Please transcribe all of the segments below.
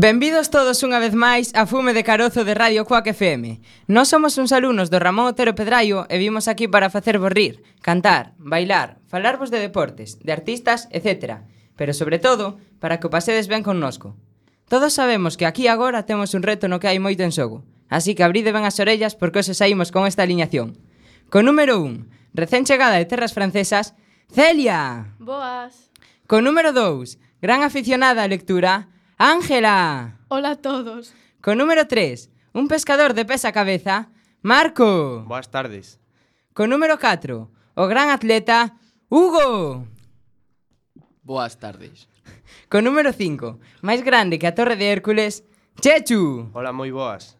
Benvidos todos unha vez máis a Fume de Carozo de Radio Coac FM. Nós somos uns alumnos do Ramón Otero Pedraio e vimos aquí para facer rir, cantar, bailar, falarvos de deportes, de artistas, etc. Pero sobre todo, para que o pasedes ben connosco. Todos sabemos que aquí agora temos un reto no que hai moito en xogo, así que abride ben as orellas porque hoxe saímos con esta aliñación. Con número 1, recén chegada de terras francesas, Celia! Boas! Con número 2, gran aficionada á lectura, Ángela. Hola a todos. Con número 3, un pescador de pesa cabeza, Marco. Boas tardes. Con número 4, o gran atleta, Hugo. Boas tardes. Con número 5, máis grande que a Torre de Hércules, Chechu. Hola, moi boas.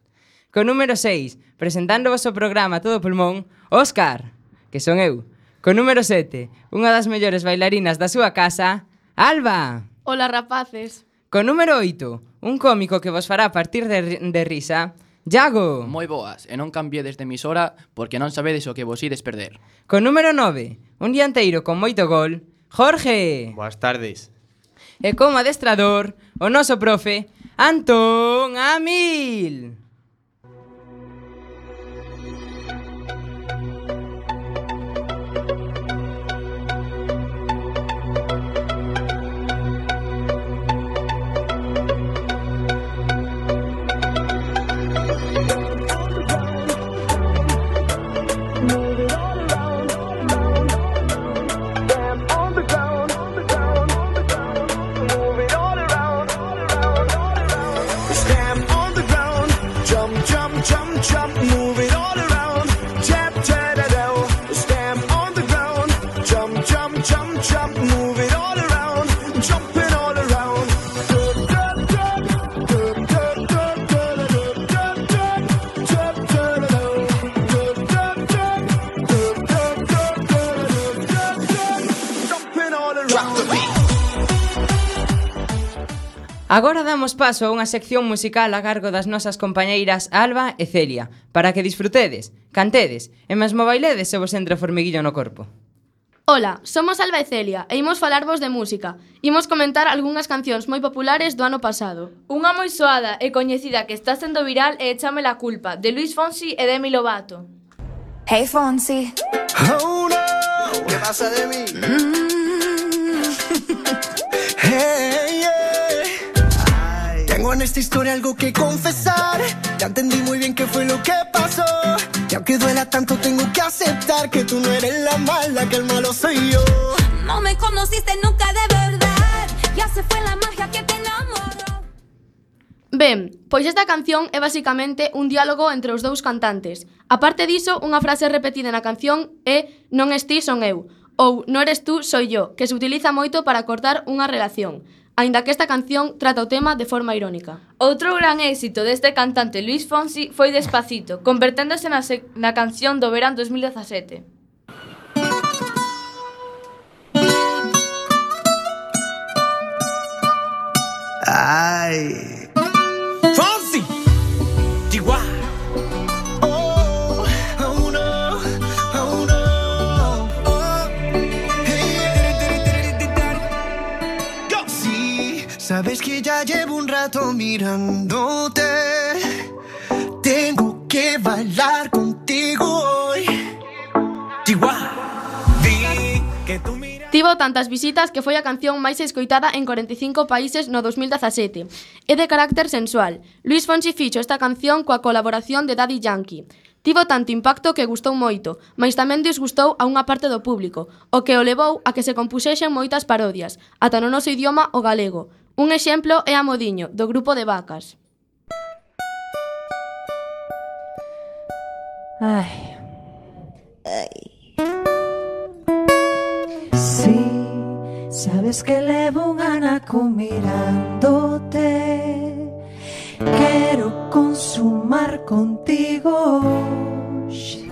Con número 6, presentando o programa Todo Pulmón, Óscar, que son eu. Con número 7, unha das mellores bailarinas da súa casa, Alba. Hola, rapaces. Co número 8, un cómico que vos fará partir de, de risa, Iago. Moi boas, e non cambiedes de emisora porque non sabedes o que vos ides perder. Co número 9, un dianteiro con moito gol, Jorge. Boas tardes. E como adestrador, o noso profe, Antón Amil. Agora damos paso a unha sección musical a cargo das nosas compañeiras Alba e Celia, para que disfrutedes, cantedes e mesmo bailedes se vos entra formiguillo no corpo. Ola, somos Alba e Celia e imos falarvos de música. Imos comentar algunhas cancións moi populares do ano pasado. Unha moi soada e coñecida que está sendo viral é Échame la culpa, de Luis Fonsi e Demi Lovato. Hey Fonsi. Oh no, que pasa de mí? Mm -hmm. hey, yeah. Tengo en esta historia algo que confesar. Ya entendí muy bien qué fue lo que pasó. Y aunque duela tanto, tengo que aceptar que tú no eres la mala, que el malo soy yo. No me conociste nunca de verdad. Ya se fue la magia que te enamoró. Ben, pois esta canción é basicamente un diálogo entre os dous cantantes. A parte diso, unha frase repetida na canción é Non estís son eu ou No eres tú, soy yo, que se utiliza moito para cortar unha relación, aínda que esta canción trata o tema de forma irónica. Outro gran éxito deste cantante Luis Fonsi foi Despacito, converténdose na, na canción do verán 2017. Ay, Ves que ya llevo un rato mirándote. Tengo que bailar contigo hoy. Tivo tantas visitas que foi a canción máis escoitada en 45 países no 2017. É de carácter sensual. Luis Fonsi fixo esta canción coa colaboración de Daddy Yankee. Tivo tanto impacto que gustou moito, mas tamén disgustou a unha parte do público, o que o levou a que se compuxesen moitas parodias, ata no noso idioma o galego. Un exemplo é a Modiño, do grupo de vacas. Ai. Ai. Si sabes que levo un anaco mirándote Quero consumar contigo hoxe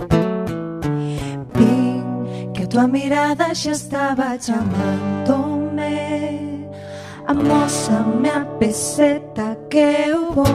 Vin que a tua mirada xa estaba chamándome Amósame a peseta que eu vou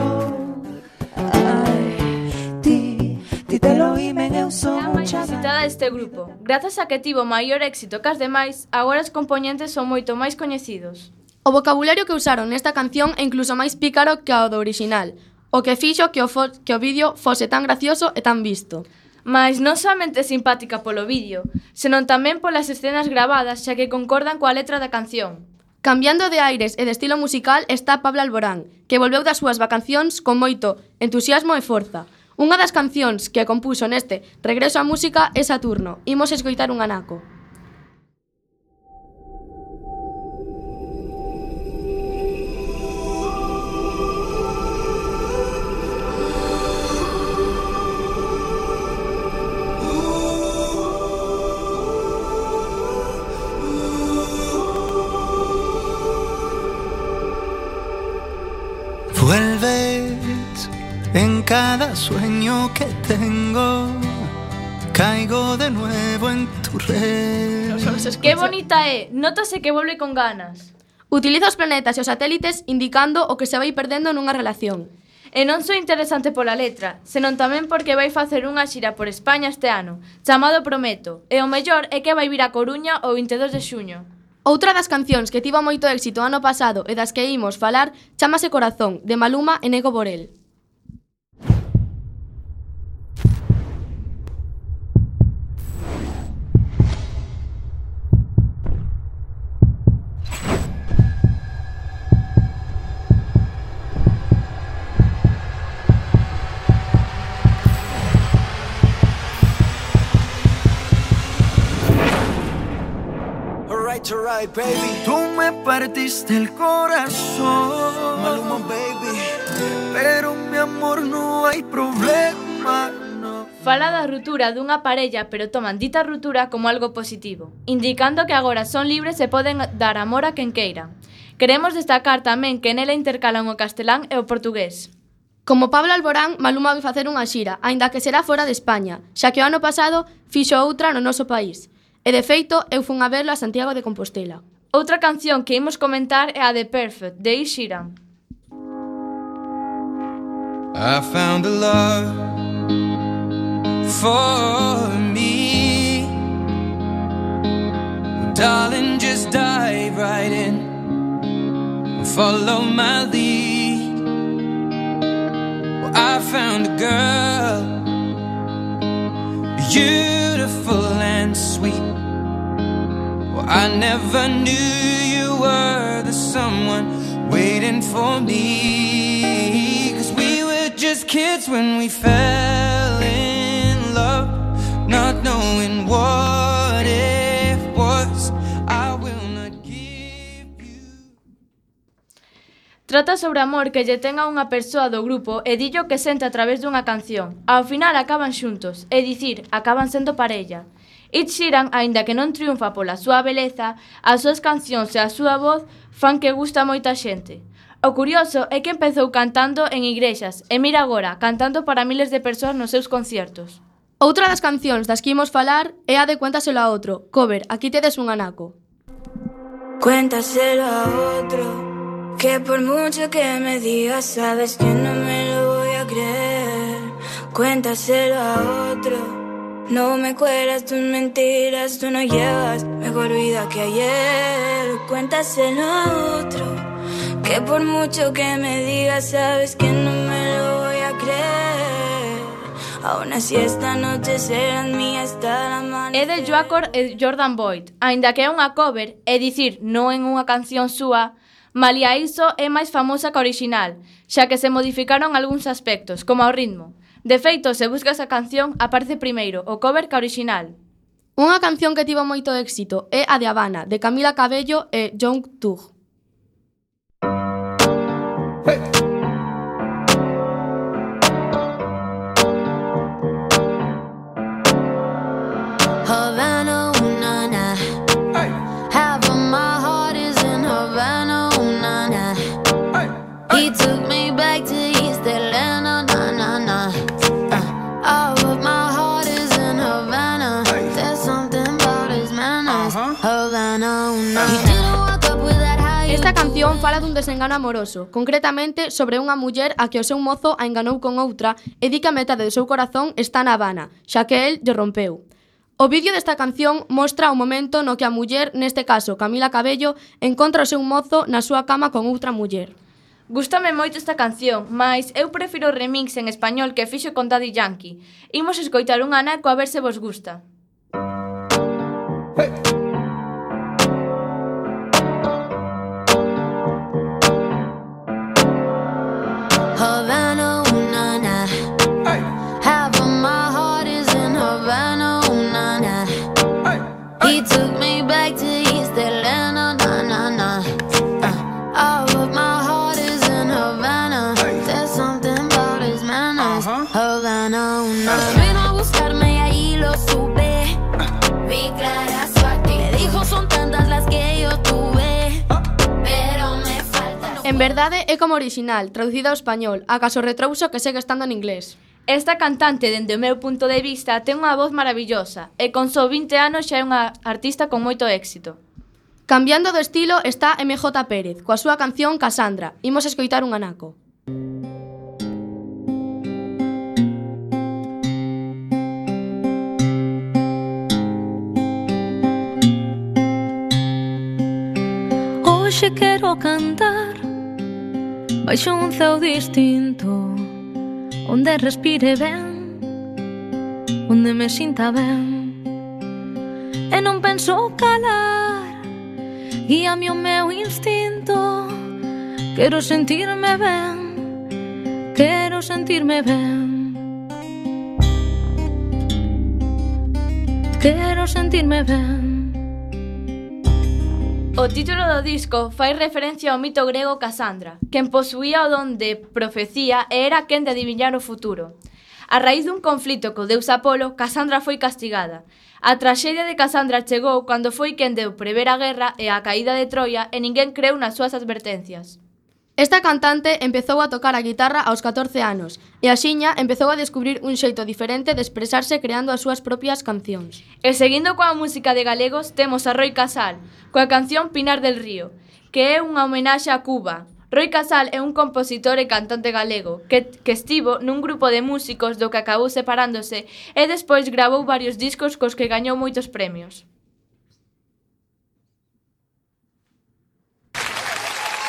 Ai, ti, ti te lo imen eu son un chaval citada este grupo. Grazas a que tivo maior éxito que as demais Agora os componentes son moito máis coñecidos. O vocabulario que usaron nesta canción é incluso máis pícaro que o do original O que fixo que o, fo que o vídeo fose tan gracioso e tan visto. Mas non somente simpática polo vídeo, senón tamén polas escenas gravadas xa que concordan coa letra da canción. Cambiando de aires e de estilo musical está Pablo Alborán, que volveu das súas vacacións con moito entusiasmo e forza. Unha das cancións que compuso neste Regreso á Música é Saturno. Imos escoitar un anaco. Vuelves en cada sueño que tengo. Caigo de nuevo en tu red. Qué bonita eh. é, notase que volve con ganas. Utiliza os planetas e os satélites indicando o que se vai perdendo nunha relación. E non só interesante pola letra, senón tamén porque vai facer unha xira por España este ano, chamado Prometo, e o mellor é que vai vir a Coruña o 22 de xuño. Outra das cancións que tivo moito éxito ano pasado e das que imos falar chámase Corazón, de Maluma e Nego Borel. White, baby. Tú me partiste el corazón. Maluma, baby. Pero mi amor no hay problema. No. Fala da ruptura dunha parella, pero toman dita ruptura como algo positivo, indicando que agora son libres e poden dar amor a quen queiran. Queremos destacar tamén que nela intercalan o castelán e o portugués. Como Pablo Alborán, Maluma vai facer unha xira, aínda que será fora de España, xa que o ano pasado fixo outra no noso país. E de feito, eu fun a verlo a Santiago de Compostela. Outra canción que imos comentar é a de Perfect, de Ed Sheeran. I found a love for me Darling, just dive right in Follow my lead well, I found a girl Beautiful and sweet. Well, I never knew you were the someone waiting for me. Cause we were just kids when we fell in love, not knowing what it was. I will not give you. Trata sobre amor que lle ten a unha persoa do grupo e dillo que sente a través dunha canción. Ao final acaban xuntos, é dicir, acaban sendo parella. Ed Sheeran, aínda que non triunfa pola súa beleza, as súas cancións e a súa voz fan que gusta moita xente. O curioso é que empezou cantando en igrexas e mira agora, cantando para miles de persoas nos seus conciertos. Outra das cancións das que imos falar é a de Cuéntaselo a outro, cover, aquí tedes un anaco. Cuéntaselo a outro Que por mucho que me digas sabes que no me lo voy a creer Cuéntaselo a otro No me cuelas tus mentiras, tú no llevas mejor vida que ayer. Cuéntaselo a otro, que por mucho que me digas, sabes que no me lo voy a creer. Aún así esta noche serás mía hasta la mañana. É de Joacor e Jordan Boyd, aínda que é unha cover, é dicir, non en unha canción súa, Malia iso é máis famosa que a original, xa que se modificaron algúns aspectos, como o ritmo. De feito, se buscas a canción, aparece primeiro o cover que orixinal. Unha canción que tivo moito éxito é a de Habana, de Camila Cabello e John Tug. Hey. un desengano amoroso, concretamente sobre unha muller a que o seu mozo a enganou con outra e di que a metade do seu corazón está na Habana, xa que el lle rompeu. O vídeo desta canción mostra o momento no que a muller, neste caso Camila Cabello, encontra o seu mozo na súa cama con outra muller. Gústame moito esta canción, mas eu prefiro o remix en español que fixo con Daddy Yankee. Imos escoitar un anaco a ver se vos gusta. Hey. Verdade é como original, traducida ao español, acaso retrouso que segue estando en inglés. Esta cantante, dende o meu punto de vista, ten unha voz maravillosa e con só 20 anos xa é unha artista con moito éxito. Cambiando do estilo está MJ Pérez, coa súa canción Casandra. Imos escoitar un anaco. Hoxe quero cantar Baixo un céu distinto Onde respire ben Onde me sinta ben. E non penso calar Guíame o meu instinto. Quero sentirme ben Quero sentirme ben. Quero sentirme ben. O título do disco fai referencia ao mito grego Casandra, quen posuía o don de profecía e era quen de adivinar o futuro. A raíz dun conflito co deus Apolo, Casandra foi castigada. A traxedia de Casandra chegou cando foi quen deu prever a guerra e a caída de Troia e ninguén creu nas súas advertencias. Esta cantante empezou a tocar a guitarra aos 14 anos e axiña empezou a descubrir un xeito diferente de expresarse creando as súas propias cancións. E seguindo coa música de galegos, temos a Roi Casal, coa canción Pinar del Río, que é unha homenaxe a Cuba. Roi Casal é un compositor e cantante galego que, que estivo nun grupo de músicos do que acabou separándose e despois grabou varios discos cos que gañou moitos premios.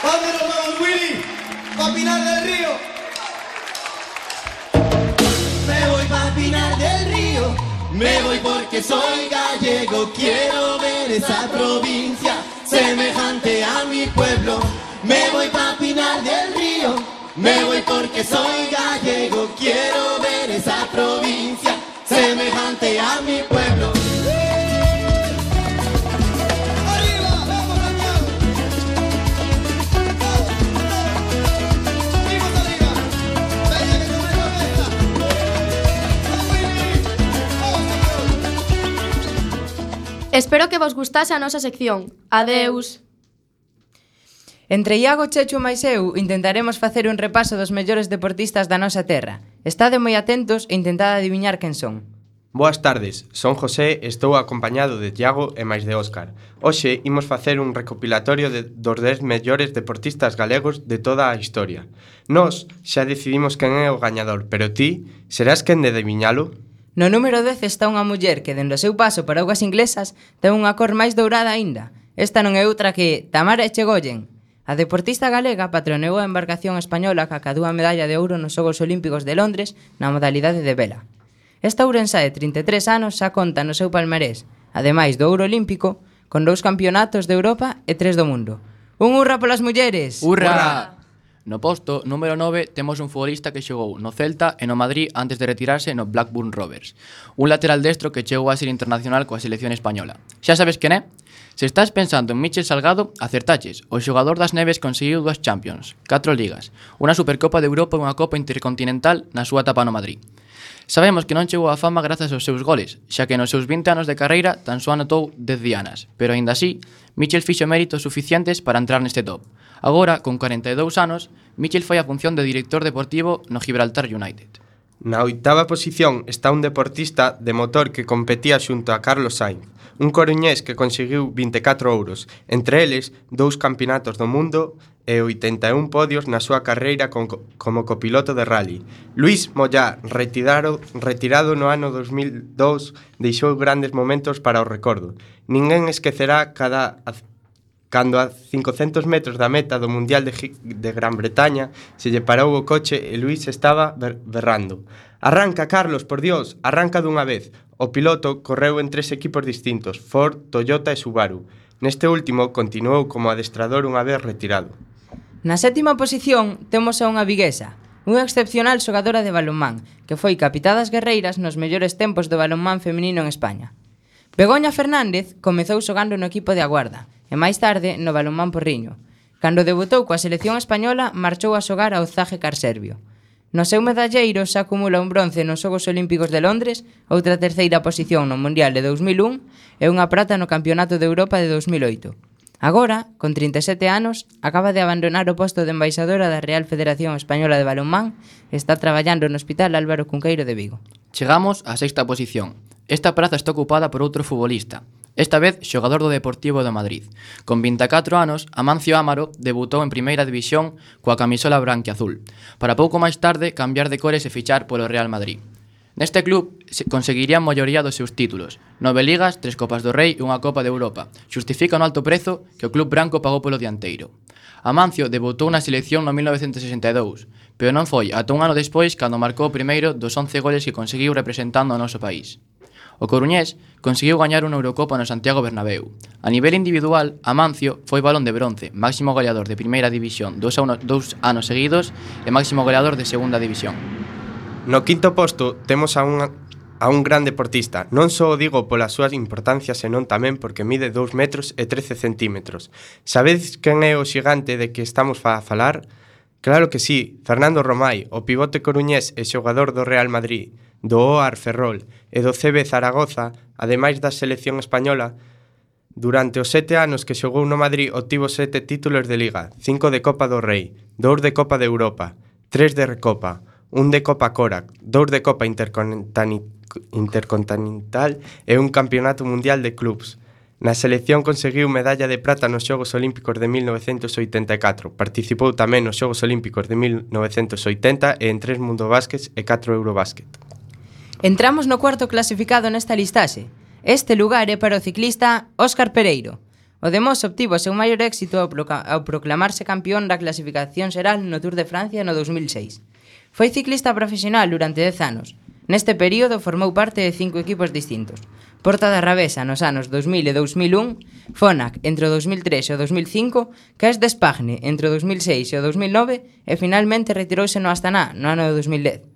Vamos, vamos, Me voy pa Pinar del Río, me voy porque soy gallego, quiero ver esa provincia semejante a mi pueblo. Me voy pa Pinar del Río, me voy porque soy gallego, quiero ver esa provincia Espero que vos gustase a nosa sección. Adeus. Entre Iago Chechu máis eu intentaremos facer un repaso dos mellores deportistas da nosa terra. Estade moi atentos e intentad adiviñar quen son. Boas tardes, son José, estou acompañado de Tiago e máis de Óscar. Hoxe imos facer un recopilatorio de, dos 10 mellores deportistas galegos de toda a historia. Nós xa decidimos quen é o gañador, pero ti serás quen de adiviñalo? No número 10 está unha muller que dende o seu paso para augas inglesas ten unha cor máis dourada aínda. Esta non é outra que Tamara Echegoyen. A deportista galega patroneou a embarcación española que acadou a medalla de ouro nos Xogos Olímpicos de Londres na modalidade de vela. Esta ourensa de 33 anos xa conta no seu palmarés, ademais do ouro olímpico, con dous campeonatos de Europa e tres do mundo. Un hurra polas mulleres! Hurra! hurra! No posto número 9 temos un futbolista que xogou no Celta e no Madrid antes de retirarse no Blackburn Rovers, un lateral destro que chegou a ser internacional coa selección española. Xa sabes quen é? Se estás pensando en Michel Salgado, acertaches. O xogador das Neves conseguiu dúas Champions, catro ligas, unha Supercopa de Europa e unha Copa Intercontinental na súa etapa no Madrid. Sabemos que non chegou á fama grazas aos seus goles, xa que nos seus 20 anos de carreira tan só anotou 10 dianas, pero aínda así, Michel fixo méritos suficientes para entrar neste top. Agora, con 42 anos, Michel foi a función de director deportivo no Gibraltar United. Na oitava posición está un deportista de motor que competía xunto a Carlos Sainz, un coruñés que conseguiu 24 ouros, entre eles dous campeonatos do mundo e 81 podios na súa carreira con, como copiloto de rally. Luis Mollá, retirado, retirado no ano 2002, deixou grandes momentos para o recordo. Ninguén esquecerá cada cando a 500 metros da meta do Mundial de, G de Gran Bretaña se lle parou o coche e Luis estaba ber berrando. Arranca, Carlos, por Dios, arranca dunha vez. O piloto correu en tres equipos distintos, Ford, Toyota e Subaru. Neste último continuou como adestrador unha vez retirado. Na sétima posición temos a unha viguesa, unha excepcional xogadora de balonmán, que foi capitadas guerreiras nos mellores tempos do balonmán feminino en España. Begoña Fernández comezou xogando no equipo de Aguarda, e máis tarde no balonmán Porriño. Cando debutou coa selección española, marchou a xogar ao Zaje Carserbio. No seu medalleiro se acumula un bronce nos Xogos Olímpicos de Londres, outra terceira posición no Mundial de 2001 e unha prata no Campeonato de Europa de 2008. Agora, con 37 anos, acaba de abandonar o posto de embaixadora da Real Federación Española de Balonmán e está traballando no Hospital Álvaro Cunqueiro de Vigo. Chegamos á sexta posición. Esta praza está ocupada por outro futbolista, Esta vez xogador do Deportivo de Madrid. Con 24 anos, Amancio Amaro debutou en Primeira División coa camisola branca azul, para pouco máis tarde cambiar de cores e fichar polo Real Madrid. Neste club conseguiría a maioría dos seus títulos, nove ligas, tres copas do Rei e unha Copa de Europa. Xustifica un alto prezo que o club branco pagou polo dianteiro. Amancio debutou na selección no 1962, pero non foi ata un ano despois cando marcou o primeiro dos 11 goles que conseguiu representando o noso país. O coruñés conseguiu gañar unha Eurocopa no Santiago Bernabéu. A nivel individual, Amancio foi balón de bronce, máximo goleador de Primeira División dous, uno, dous anos seguidos e máximo goleador de Segunda División. No quinto posto temos a unha a un gran deportista. Non só o digo pola súa importancia, senón tamén porque mide 2 metros e 13 centímetros. Sabedes quen é o xigante de que estamos a falar? Claro que sí, Fernando Romai, o pivote coruñés e xogador do Real Madrid, do OAR Ferrol e do CB Zaragoza, ademais da selección española, Durante os sete anos que xogou no Madrid obtivo sete títulos de Liga, cinco de Copa do Rei, dous de Copa de Europa, tres de Recopa, un de Copa Corac, dous de Copa Intercontinental e un Campeonato Mundial de Clubs. Na selección conseguiu medalla de prata nos Xogos Olímpicos de 1984. Participou tamén nos Xogos Olímpicos de 1980 e en tres Mundo Básquets e 4 Eurobásquet. Entramos no cuarto clasificado nesta listaxe. Este lugar é para o ciclista Óscar Pereiro. O Demos obtivo o seu maior éxito ao, ao proclamarse campeón da clasificación xeral no Tour de Francia no 2006. Foi ciclista profesional durante 10 anos. Neste período formou parte de cinco equipos distintos – Porta da Rabesa nos anos 2000 e 2001, Fonac entre o 2003 e o 2005, de Espagne entre o 2006 e o 2009 e finalmente retirouse no Astana no ano 2010.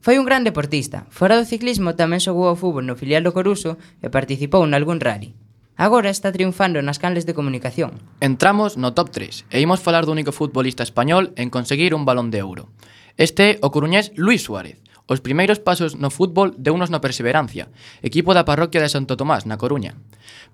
Foi un gran deportista. Fora do ciclismo tamén xogou ao fútbol no filial do Coruso e participou nalgún rally. Agora está triunfando nas canles de comunicación. Entramos no top 3 e imos falar do único futbolista español en conseguir un balón de ouro. Este é o coruñés Luis Suárez. Os primeiros pasos no fútbol deunos na Perseverancia, equipo da parroquia de Santo Tomás, na Coruña.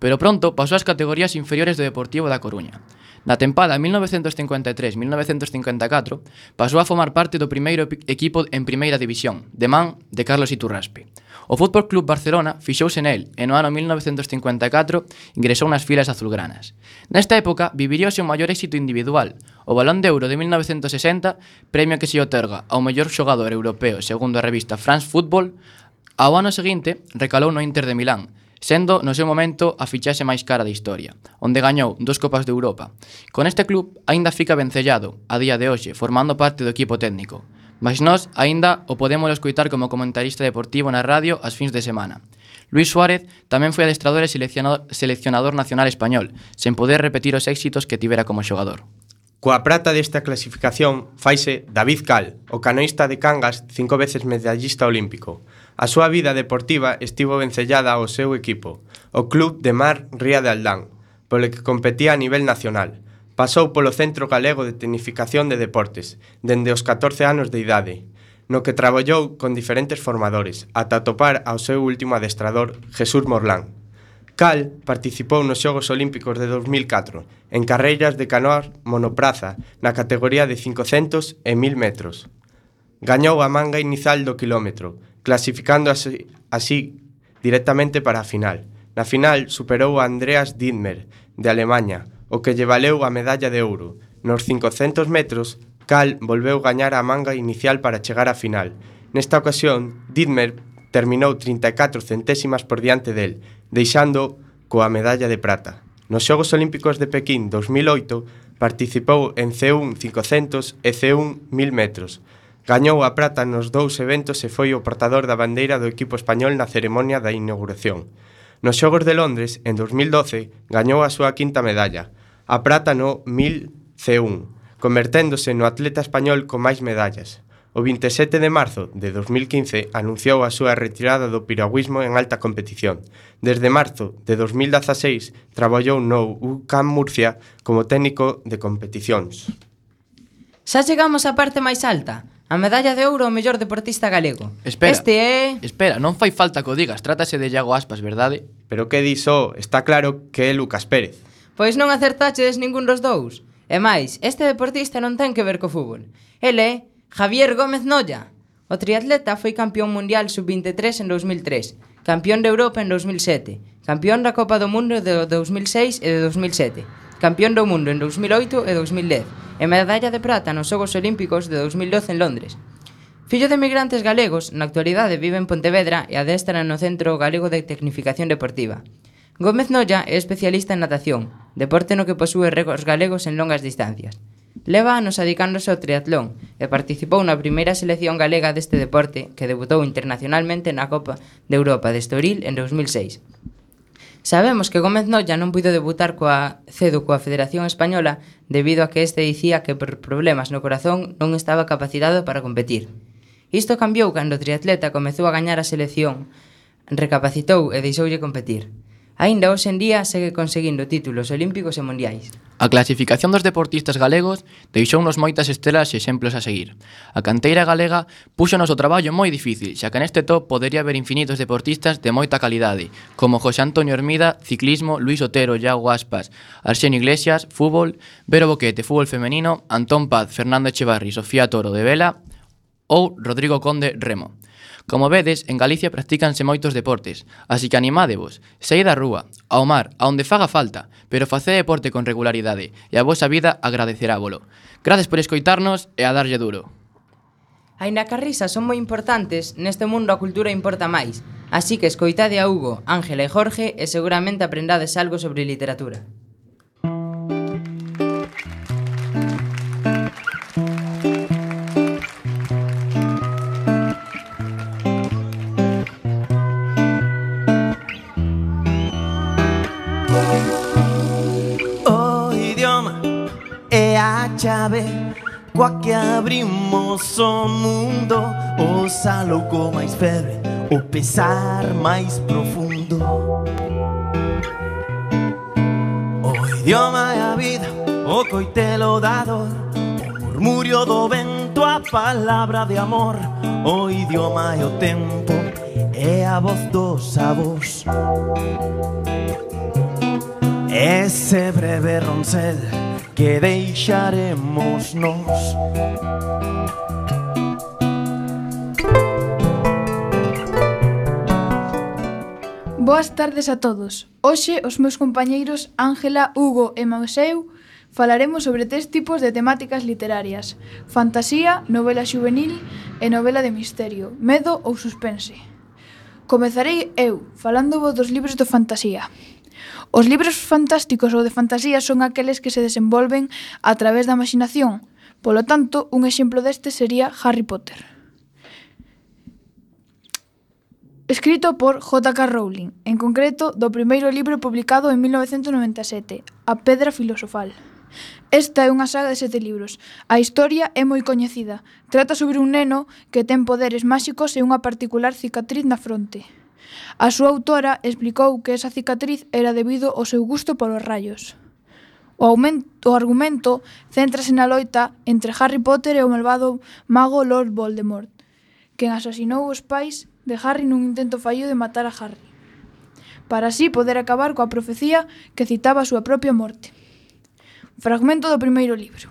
Pero pronto pasou ás categorías inferiores do Deportivo da Coruña. Na tempada 1953-1954 pasou a formar parte do primeiro equipo en primeira división, de man de Carlos Iturraspe. O Fútbol Club Barcelona fixouse nel e no ano 1954 ingresou nas filas azulgranas. Nesta época viviría o seu maior éxito individual, o Balón de Euro de 1960, premio que se otorga ao mellor xogador europeo segundo a revista France Football, ao ano seguinte recalou no Inter de Milán, sendo no seu momento a fichaxe máis cara da historia, onde gañou dos Copas de Europa. Con este club aínda fica vencellado a día de hoxe, formando parte do equipo técnico. Mas nós aínda o podemos escoitar como comentarista deportivo na radio as fins de semana. Luis Suárez tamén foi adestrador e seleccionador, seleccionador nacional español, sen poder repetir os éxitos que tivera como xogador. Coa prata desta clasificación faise David Cal, o canoista de Cangas, cinco veces medallista olímpico. A súa vida deportiva estivo vencellada ao seu equipo, o Club de Mar Ría de Aldán, polo que competía a nivel nacional. Pasou polo Centro Galego de Tecnificación de Deportes, dende os 14 anos de idade, no que traballou con diferentes formadores, ata topar ao seu último adestrador, Jesús Morlán. Cal participou nos Xogos Olímpicos de 2004 en carreiras de canoas monopraza na categoría de 500 e 1000 metros. Gañou a manga inicial do quilómetro clasificando así, así directamente para a final. Na final superou a Andreas Dittmer, de Alemanha, o que lle valeu a medalla de ouro. Nos 500 metros, Cal volveu gañar a manga inicial para chegar á final. Nesta ocasión, Dittmer terminou 34 centésimas por diante del, deixando coa medalla de prata. Nos Xogos Olímpicos de Pequín 2008 participou en C1 500 e C1 1000 metros. Gañou a prata nos dous eventos e foi o portador da bandeira do equipo español na ceremonia da inauguración. Nos Xogos de Londres, en 2012, gañou a súa quinta medalla, a prata no 1000 C1, converténdose no atleta español con máis medallas. O 27 de marzo de 2015 anunciou a súa retirada do piragüismo en alta competición. Desde marzo de 2016 traballou no UCAM Murcia como técnico de competicións. Xa chegamos á parte máis alta, A medalla de ouro ao mellor deportista galego. Espera, este é... Espera, non fai falta que o digas, trátase de Iago Aspas, verdade? Pero que diso, está claro que é Lucas Pérez. Pois non acertaches ningún dos dous. E máis, este deportista non ten que ver co fútbol. Ele é Javier Gómez Noya. O triatleta foi campeón mundial sub-23 en 2003, campeón de Europa en 2007, campeón da Copa do Mundo de 2006 e de 2007, campeón do mundo en 2008 e 2010 e medalla de prata nos Xogos Olímpicos de 2012 en Londres. Fillo de emigrantes galegos, na actualidade vive en Pontevedra e adestra no Centro Galego de Tecnificación Deportiva. Gómez Noya é especialista en natación, deporte no que posúe récords galegos en longas distancias. Leva anos adicándose ao triatlón e participou na primeira selección galega deste deporte que debutou internacionalmente na Copa de Europa de Estoril en 2006. Sabemos que Gómez Noya non puido debutar coa cedo coa Federación Española debido a que este dicía que por problemas no corazón non estaba capacitado para competir. Isto cambiou cando o triatleta comezou a gañar a selección, recapacitou e deixoulle competir. Aínda hoxe en día segue conseguindo títulos olímpicos e mundiais. A clasificación dos deportistas galegos deixounos moitas estelas e exemplos a seguir. A canteira galega púxonos o traballo moi difícil, xa que neste top podería haber infinitos deportistas de moita calidade, como José Antonio Hermida, ciclismo, Luis Otero, Iago Aspas, Arsenio Iglesias, fútbol, Vero Boquete, fútbol femenino, Antón Paz, Fernando Echevarri, Sofía Toro de Vela ou Rodrigo Conde Remo. Como vedes, en Galicia practícanse moitos deportes, así que animádevos, saíd á rúa, ao mar, a onde faga falta, pero facé deporte con regularidade e a vosa vida agradecerábolo. Gracias por escoitarnos e a darlle duro. Aínda que as risas son moi importantes, neste mundo a cultura importa máis. Así que escoitade a Hugo, Ángela e Jorge e seguramente aprendades algo sobre literatura. sabe coa que abrimos o mundo O salouco máis febre, o pesar máis profundo. O idioma é a vida, o coitelo da dor O murmurio do vento, a palabra de amor O idioma é o tempo, é a voz dos avós. Ese breve roncel que deixaremos nos Boas tardes a todos. Hoxe os meus compañeiros Ángela, Hugo e Mauseu falaremos sobre tres tipos de temáticas literarias: fantasía, novela juvenil e novela de misterio, medo ou suspense. Comezarei eu falando vos dos libros de fantasía. Os libros fantásticos ou de fantasía son aqueles que se desenvolven a través da imaginación. Polo tanto, un exemplo deste sería Harry Potter. Escrito por J.K. Rowling, en concreto do primeiro libro publicado en 1997, A Pedra Filosofal. Esta é unha saga de sete libros. A historia é moi coñecida. Trata sobre un neno que ten poderes máxicos e unha particular cicatriz na fronte. A súa autora explicou que esa cicatriz era debido ao seu gusto polos rayos. O, aumento, o argumento céntrase na loita entre Harry Potter e o malvado mago Lord Voldemort, quen asasinou os pais de Harry nun intento fallido de matar a Harry, para así poder acabar coa profecía que citaba a súa propia morte. Fragmento do primeiro libro.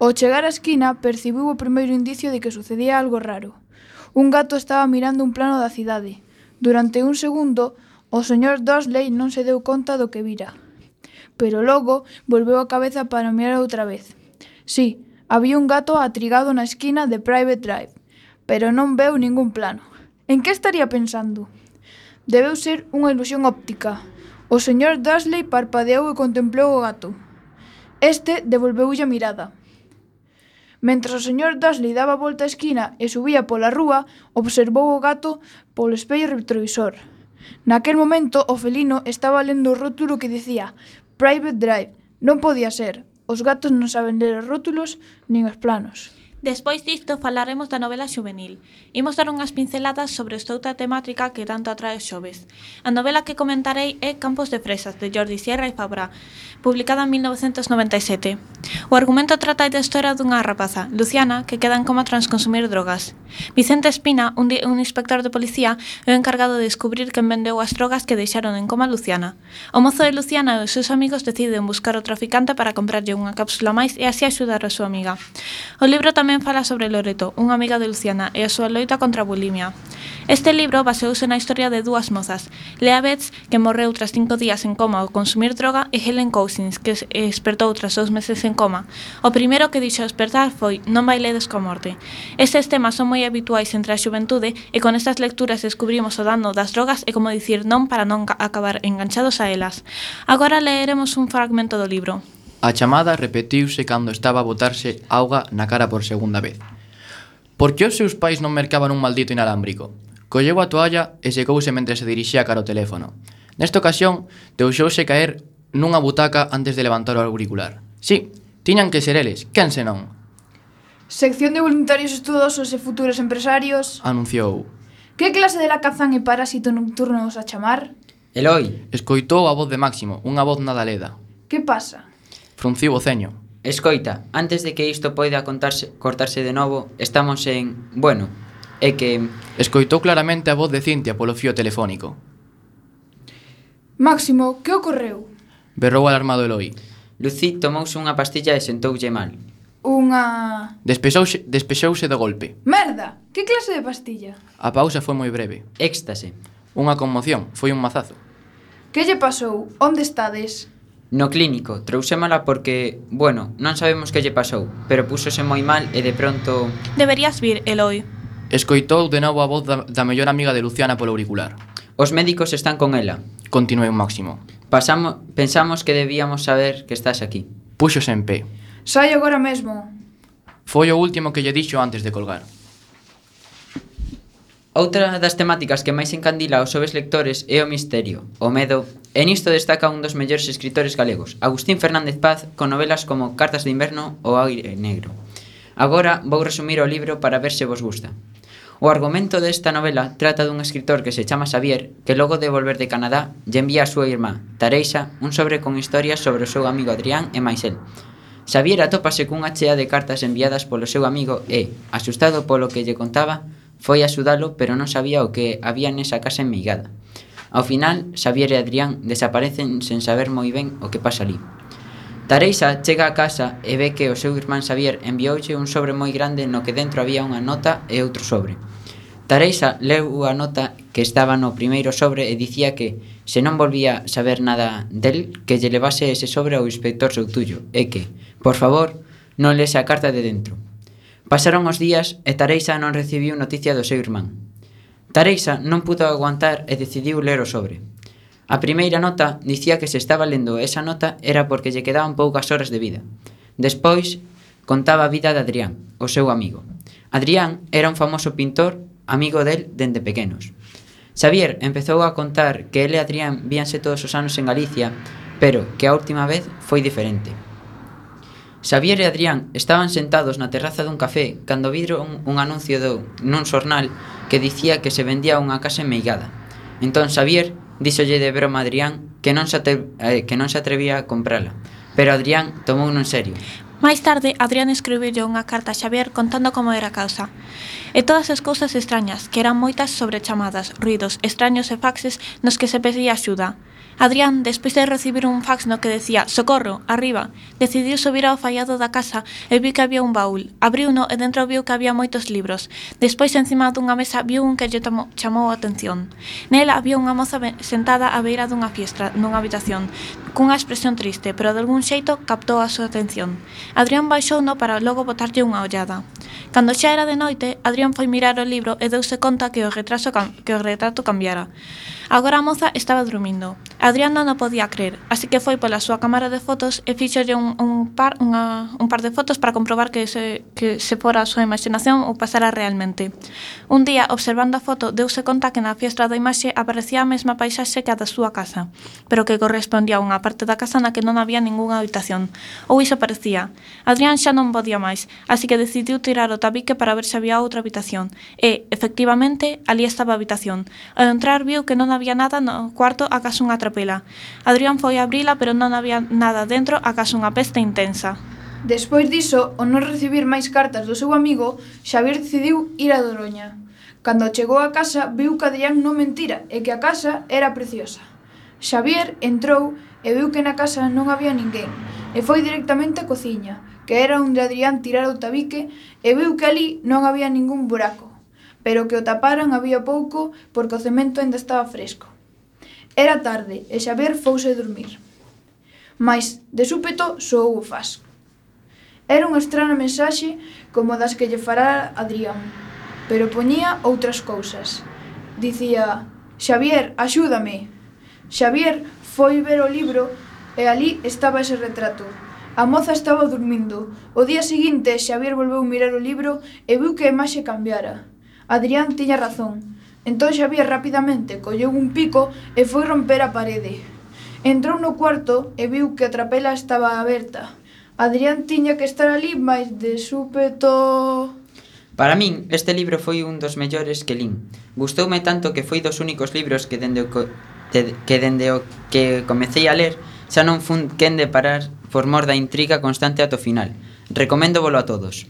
Ao chegar á esquina, percibiu o primeiro indicio de que sucedía algo raro. Un gato estaba mirando un plano da cidade, Durante un segundo o señor Dursley non se deu conta do que vira, pero logo volveu a cabeza para mirar outra vez. Si, había un gato atrigado na esquina de Private Drive, pero non veu ningún plano. En que estaría pensando? Debeu ser unha ilusión óptica. O señor Dursley parpadeou e contemplou o gato. Este devolveulle a mirada. Mentres o señor Dudley daba a volta á esquina e subía pola rúa, observou o gato polo espello retrovisor. Naquel momento, o felino estaba lendo o rótulo que dicía Private Drive. Non podía ser. Os gatos non saben ler os rótulos nin os planos. Despois disto falaremos da novela juvenil. Imos dar unhas pinceladas sobre esta outra temática que tanto atrae os xoves. A novela que comentarei é Campos de Fresas, de Jordi Sierra e Fabra, publicada en 1997. O argumento trata da historia dunha rapaza, Luciana, que queda en coma tras consumir drogas. Vicente Espina, un, un inspector de policía, é o encargado de descubrir quen vendeu as drogas que deixaron en coma Luciana. O mozo de Luciana e os seus amigos deciden buscar o traficante para comprarlle unha cápsula máis e así axudar a súa amiga. O libro tamén tamén fala sobre Loreto, unha amiga de Luciana, e a súa loita contra a bulimia. Este libro baseouse na historia de dúas mozas, Lea Betts, que morreu tras cinco días en coma ao consumir droga, e Helen Cousins, que despertou tras dous meses en coma. O primeiro que dixo despertar foi Non bailedes coa morte. Estes temas son moi habituais entre a xuventude e con estas lecturas descubrimos o dano das drogas e como dicir non para non acabar enganchados a elas. Agora leeremos un fragmento do libro. A chamada repetiuse cando estaba a botarse auga na cara por segunda vez. Por que os seus pais non mercaban un maldito inalámbrico? Colleu a toalla e secouse mentre se dirixía cara ao teléfono. Nesta ocasión, deixouse caer nunha butaca antes de levantar o auricular. Sí, tiñan que ser eles, quen senón? Sección de voluntarios estudosos e futuros empresarios... Anunciou. Que clase de lacazán e parásito nocturno os a chamar? Eloi. Escoitou a voz de Máximo, unha voz nada leda. Que pasa? Frunciu o ceño. Escoita, antes de que isto poida contarse, cortarse de novo, estamos en... Bueno, é que... Escoitou claramente a voz de Cintia polo fío telefónico. Máximo, que ocorreu? Berrou alarmado Eloi. Lucí tomouse unha pastilla e sentoulle mal. Unha... Despexouse, despexouse do golpe. Merda! Que clase de pastilla? A pausa foi moi breve. Éxtase. Unha conmoción, foi un mazazo. Que lle pasou? Onde estades? No clínico, trouxémala porque, bueno, non sabemos que lle pasou, pero púxose moi mal e de pronto... Deberías vir, Eloi. Escoitou de novo a voz da, da mellor amiga de Luciana polo auricular. Os médicos están con ela. Continuei Máximo. Pasamo, pensamos que debíamos saber que estás aquí. Puxose en pé. Sai agora mesmo. Foi o último que lle dixo antes de colgar. Outra das temáticas que máis encandila aos xoves lectores é o misterio, o medo, e nisto destaca un dos mellores escritores galegos, Agustín Fernández Paz, con novelas como Cartas de Inverno ou Aire Negro. Agora vou resumir o libro para ver se vos gusta. O argumento desta novela trata dun escritor que se chama Xavier que logo de volver de Canadá lle envía a súa irmá, Tareixa, un sobre con historias sobre o seu amigo Adrián e máis el. Xavier atópase cunha chea de cartas enviadas polo seu amigo e, asustado polo que lle contaba, Foi axudalo pero non sabía o que había nesa casa enmeigada. Ao final, Xavier e Adrián desaparecen sen saber moi ben o que pasa ali. Tareixa chega a casa e ve que o seu irmán Xavier enviouche un sobre moi grande no que dentro había unha nota e outro sobre. Tareixa leu a nota que estaba no primeiro sobre e dicía que, se non volvía saber nada del, que lle levase ese sobre ao inspector Soutullo e que, por favor, non lese a carta de dentro, Pasaron os días e Tareixa non recibiu noticia do seu irmán. Tareixa non pudo aguantar e decidiu ler o sobre. A primeira nota dicía que se estaba lendo esa nota era porque lle quedaban poucas horas de vida. Despois, contaba a vida de Adrián, o seu amigo. Adrián era un famoso pintor, amigo del dende pequenos. Xavier empezou a contar que ele e Adrián víanse todos os anos en Galicia, pero que a última vez foi diferente. Xavier e Adrián estaban sentados na terraza dun café cando viron un anuncio do, nun xornal que dicía que se vendía unha casa en Meigada. Entón Xavier díxolle de broma a Adrián que non se, atre, eh, que non se atrevía a comprala, pero Adrián tomou non serio. Máis tarde, Adrián escribiulle unha carta a Xavier contando como era a causa. E todas as cousas extrañas, que eran moitas sobre chamadas, ruidos, extraños e faxes nos que se pedía axuda. Adrián, despois de recibir un fax no que decía «Socorro, arriba», decidiu subir ao fallado da casa e viu que había un baúl. Abriuno e dentro viu que había moitos libros. Despois, encima dunha mesa, viu un que lle chamou a atención. Nela había unha moza sentada á beira dunha fiestra, nunha habitación, cunha expresión triste, pero de algún xeito captou a súa atención. Adrián baixou no para logo botarlle unha ollada. Cando xa era de noite, Adrián foi mirar o libro e deuse conta que o retraso que o retrato cambiara. Agora a moza estaba dormindo. Adrián non o podía crer, así que foi pola súa cámara de fotos e fixolle un, un, par, unha, un par de fotos para comprobar que se, que se fora a súa imaginación ou pasara realmente. Un día, observando a foto, deuse conta que na fiestra da imaxe aparecía a mesma paisaxe que a da súa casa, pero que correspondía a unha parte da casa na que non había ningunha habitación. Ou iso parecía. Adrián xa non podía máis, así que decidiu tirar o tabique para ver se había outra habitación. E, efectivamente, ali estaba a habitación. Ao entrar viu que non había había nada no cuarto acaso unha trapela. Adrián foi a abrila, pero non había nada dentro acaso unha peste intensa. Despois diso, ao non recibir máis cartas do seu amigo, Xavier decidiu ir a Doroña. Cando chegou a casa, viu que Adrián non mentira e que a casa era preciosa. Xavier entrou e viu que na casa non había ninguén, e foi directamente á cociña, que era onde Adrián tirara o tabique, e viu que ali non había ningún buraco pero que o taparan había pouco porque o cemento ainda estaba fresco. Era tarde e Xavier fouse dormir. Mais, de súpeto, soou o fas. Era unha estrana mensaxe como das que lle fará Adrián, pero poñía outras cousas. Dicía, Xavier, axúdame. Xavier foi ver o libro e ali estaba ese retrato, A moza estaba dormindo. O día seguinte, Xavier volveu mirar o libro e viu que a imaxe cambiara. Adrián tiña razón. Entón Xavier rapidamente colleu un pico e foi romper a parede. Entrou no cuarto e viu que a trapela estaba aberta. Adrián tiña que estar ali, mais de súpeto... Para min, este libro foi un dos mellores que lin. Gustoume tanto que foi dos únicos libros que dende o co que dende o que comecei a ler xa non fun quen de parar por mor da intriga constante ata o final. Recomendo volo a todos.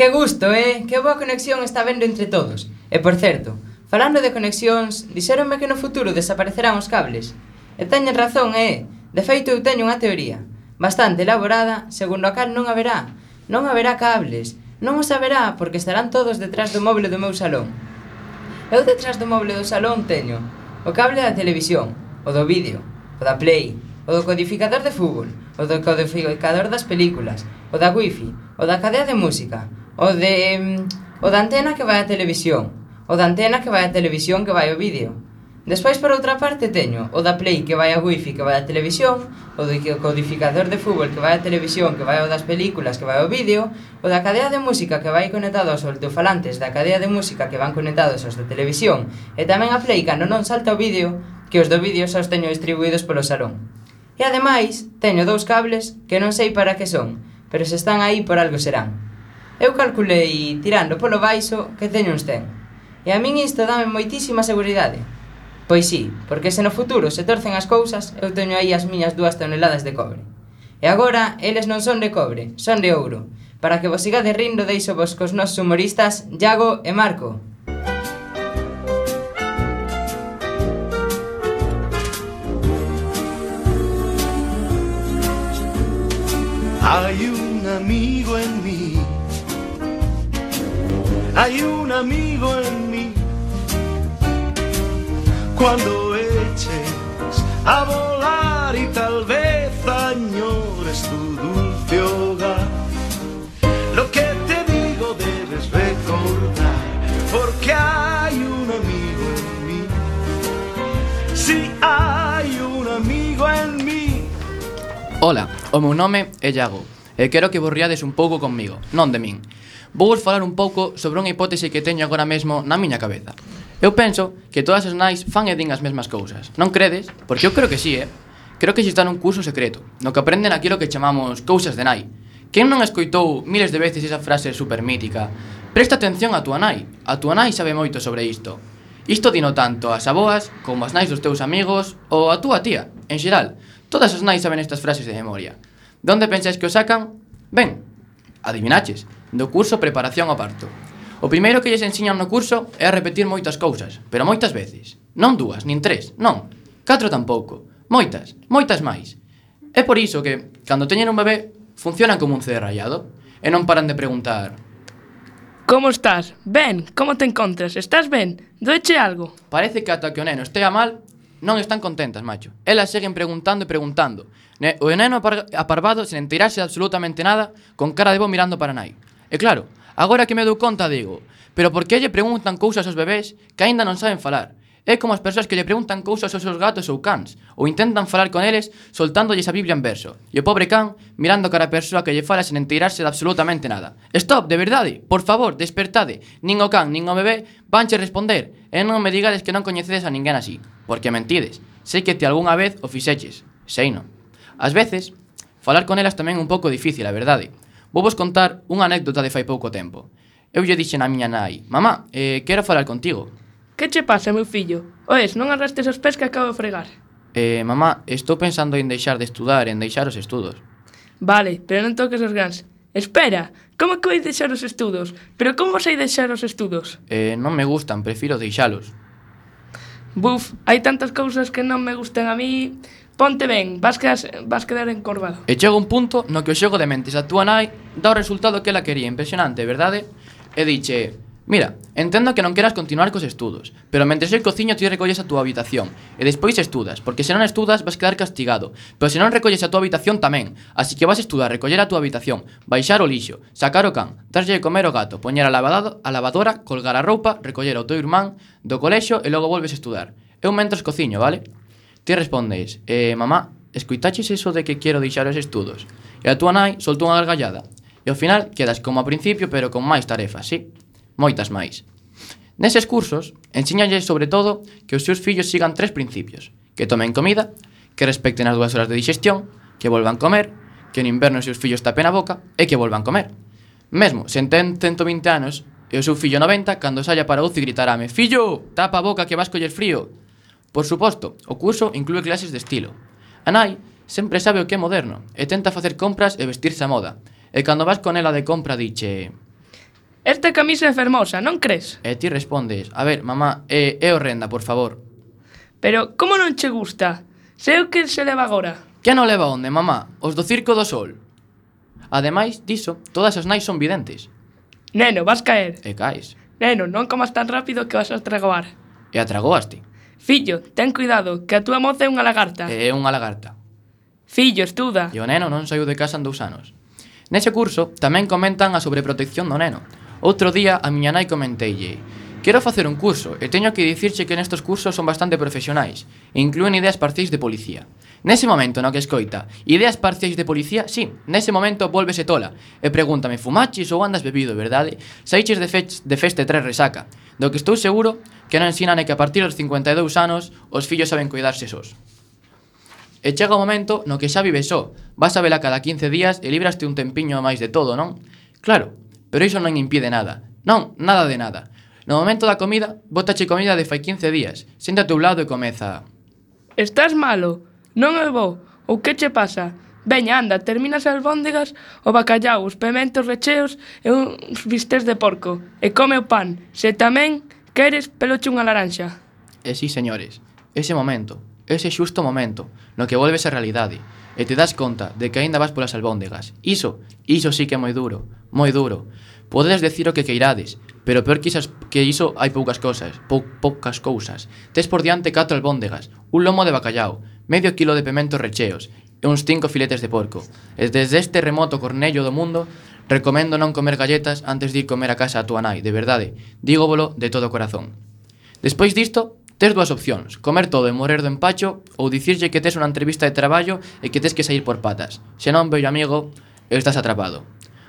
Que gusto, eh? Que boa conexión está vendo entre todos. E por certo, falando de conexións, dixéronme que no futuro desaparecerán os cables. E teñen razón, eh? De feito, eu teño unha teoría, bastante elaborada, segundo a cal non haberá. Non haberá cables. Non os haberá porque estarán todos detrás do moble do meu salón. Eu detrás do moble do salón teño o cable da televisión, o do vídeo, o da Play, o do codificador de fútbol, o do codificador das películas, o da wifi, o da cadea de música, O de mm, o da antena que vai á televisión, o da antena que vai á televisión que vai ao vídeo. Despois, por outra parte, teño o da Play que vai a wifi que vai á televisión, o do codificador de fútbol que vai á televisión que vai ao das películas que vai ao vídeo, o da cadea de música que vai conectado aos altofalantes da cadea de música que van conectados aos da televisión, e tamén a Play cando non salta o vídeo, que os do vídeo xa os teño distribuídos polo salón. E ademais, teño dous cables que non sei para que son, pero se están aí por algo serán. Eu calculei, tirando polo baixo, que teño uns 100. E a min isto dame moitísima seguridade. Pois sí, porque se no futuro se torcen as cousas, eu teño aí as miñas dúas toneladas de cobre. E agora, eles non son de cobre, son de ouro. Para que vos sigades rindo, deixo vos cos nosos humoristas Iago e Marco. Hay un amigo en mi Hay un amigo en mí. Cuando eches a volar y tal vez añores tu dulce hogar. Lo que te digo debes recordar, porque hay un amigo en mí. Sí, hay un amigo en mí. Ola, o meu nome é Iago e quero que vos un pouco conmigo, non de min. vou vos falar un pouco sobre unha hipótese que teño agora mesmo na miña cabeza. Eu penso que todas as nais fan e din as mesmas cousas. Non credes? Porque eu creo que sí, eh? Creo que exista un curso secreto, no que aprenden aquilo que chamamos cousas de nai. Quen non escoitou miles de veces esa frase super mítica? Presta atención a tua nai. A tua nai sabe moito sobre isto. Isto dino tanto as aboas como as nais dos teus amigos ou a túa tía. En xeral, todas as nais saben estas frases de memoria. Onde pensáis que o sacan? Ben, adivinaches do curso Preparación ao Parto. O primeiro que lles ensiñan no curso é a repetir moitas cousas, pero moitas veces. Non dúas, nin tres, non. Catro tampouco. Moitas, moitas máis. É por iso que, cando teñen un bebé, funcionan como un CD rayado e non paran de preguntar Como estás? Ben, como te encontras? Estás ben? Doeche algo? Parece que ata que o neno estea mal, non están contentas, macho. Elas seguen preguntando e preguntando. Ne o neno apar aparvado sen enterarse de absolutamente nada, con cara de bo mirando para nai. E claro, agora que me dou conta digo, pero por que lle preguntan cousas aos bebés que aínda non saben falar? É como as persoas que lle preguntan cousas aos seus gatos ou cans, ou intentan falar con eles soltándolles a Biblia en verso, e o pobre can mirando cara a persoa que lle fala sen enterarse de absolutamente nada. Stop, de verdade, por favor, despertade, nin o can, nin o bebé vanche responder, e non me digades que non coñecedes a ninguén así, porque mentides, sei que te algunha vez o fixeches, sei non. Ás veces, falar con elas tamén é un pouco difícil, a verdade, Vou vos contar unha anécdota de fai pouco tempo. Eu lle dixen a miña nai, mamá, eh, quero falar contigo. Que che pasa, meu fillo? Oes, non arrastes os pés que acabo de fregar. Eh, mamá, estou pensando en deixar de estudar, en deixar os estudos. Vale, pero non toques os gans. Espera, como que vais deixar os estudos? Pero como vais deixar os estudos? Eh, non me gustan, prefiro deixalos. Buf, hai tantas cousas que non me gustan a mí Ponte ben, vas quedar, vas quedar encorvado. E chega un punto no que o xogo de mentes a túa nai dá o resultado que ela quería, impresionante, verdade? E diche, mira, entendo que non queras continuar cos estudos, pero mentre eu cociño ti recolles a túa habitación, e despois estudas, porque se non estudas vas quedar castigado, pero se non recolles a túa habitación tamén, así que vas estudar, recoller a túa habitación, baixar o lixo, sacar o can, darlle de comer o gato, poñer a, lavadado, a lavadora, colgar a roupa, recoller ao teu irmán do colexo e logo volves a estudar. Eu mentres cociño, vale? Ti respondes, eh, mamá, escoitaches eso de que quero deixar os estudos? E a túa nai soltou unha gargallada. E ao final quedas como a principio, pero con máis tarefas, sí? Moitas máis. Neses cursos, ensíñalles sobre todo que os seus fillos sigan tres principios. Que tomen comida, que respecten as dúas horas de digestión, que volvan comer, que no inverno os seus fillos tapen a boca e que volvan comer. Mesmo, se ten 120 anos e o seu fillo 90, cando saia para uci gritarame «Fillo, tapa a boca que vas coller frío!» Por suposto, o curso inclúe clases de estilo. A nai sempre sabe o que é moderno e tenta facer compras e vestirse a moda. E cando vas con ela de compra diche... Esta camisa é fermosa, non crees? E ti respondes, a ver, mamá, é, é horrenda, por favor. Pero, como non che gusta? Sei o que se leva agora. Que non leva onde, mamá? Os do Circo do Sol. Ademais diso, todas as nais son videntes. Neno, vas caer. E caes. Neno, non comas tan rápido que vas a tragoar. E atragoaste. Fillo, ten cuidado, que a túa moza é unha lagarta. É unha lagarta. Fillo, estuda. E o neno non saiu de casa en dous anos. Nese curso tamén comentan a sobreprotección do neno. Outro día a miña nai comentei Quero facer un curso e teño que dicirche que nestes cursos son bastante profesionais e incluen ideas parciais de policía. Nese momento no que escoita ideas parciais de policía, sí, nese momento volvese tola e pregúntame fumaches ou andas bebido, verdade? Saiches de, fech, de feste tres resaca. Do que estou seguro que non ensinan é que a partir dos 52 anos os fillos saben cuidarse sós. E chega o momento no que xa vives só, vas a vela cada 15 días e libraste un tempiño máis de todo, non? Claro, pero iso non impide nada. Non, nada de nada. No momento da comida, botache comida de fai 15 días, senta a teu lado e comeza... Estás malo? Non é bo? Ou que che pasa? Veña, anda, termina as albóndegas, o bacallau, os pementos recheos e uns bistés de porco. E come o pan. Se tamén Queres peloche unha laranxa? E si, sí, señores, ese momento, ese xusto momento, no que volves a realidade, e te das conta de que aínda vas polas albóndegas. Iso, iso sí que é moi duro, moi duro. Podedes decir o que queirades, pero peor que, isas, que iso hai poucas cousas, pou, poucas cousas. Tes por diante catro albóndegas, un lomo de bacallao, medio kilo de pementos recheos e uns cinco filetes de porco. E desde este remoto cornello do mundo Recomendo non comer galletas antes de ir comer a casa a túa nai, de verdade. Dígovolo de todo o corazón. Despois disto, tes dúas opcións, comer todo e morrer do empacho ou dicirlle que tes unha entrevista de traballo e que tes que sair por patas. Se non, bello amigo, estás atrapado.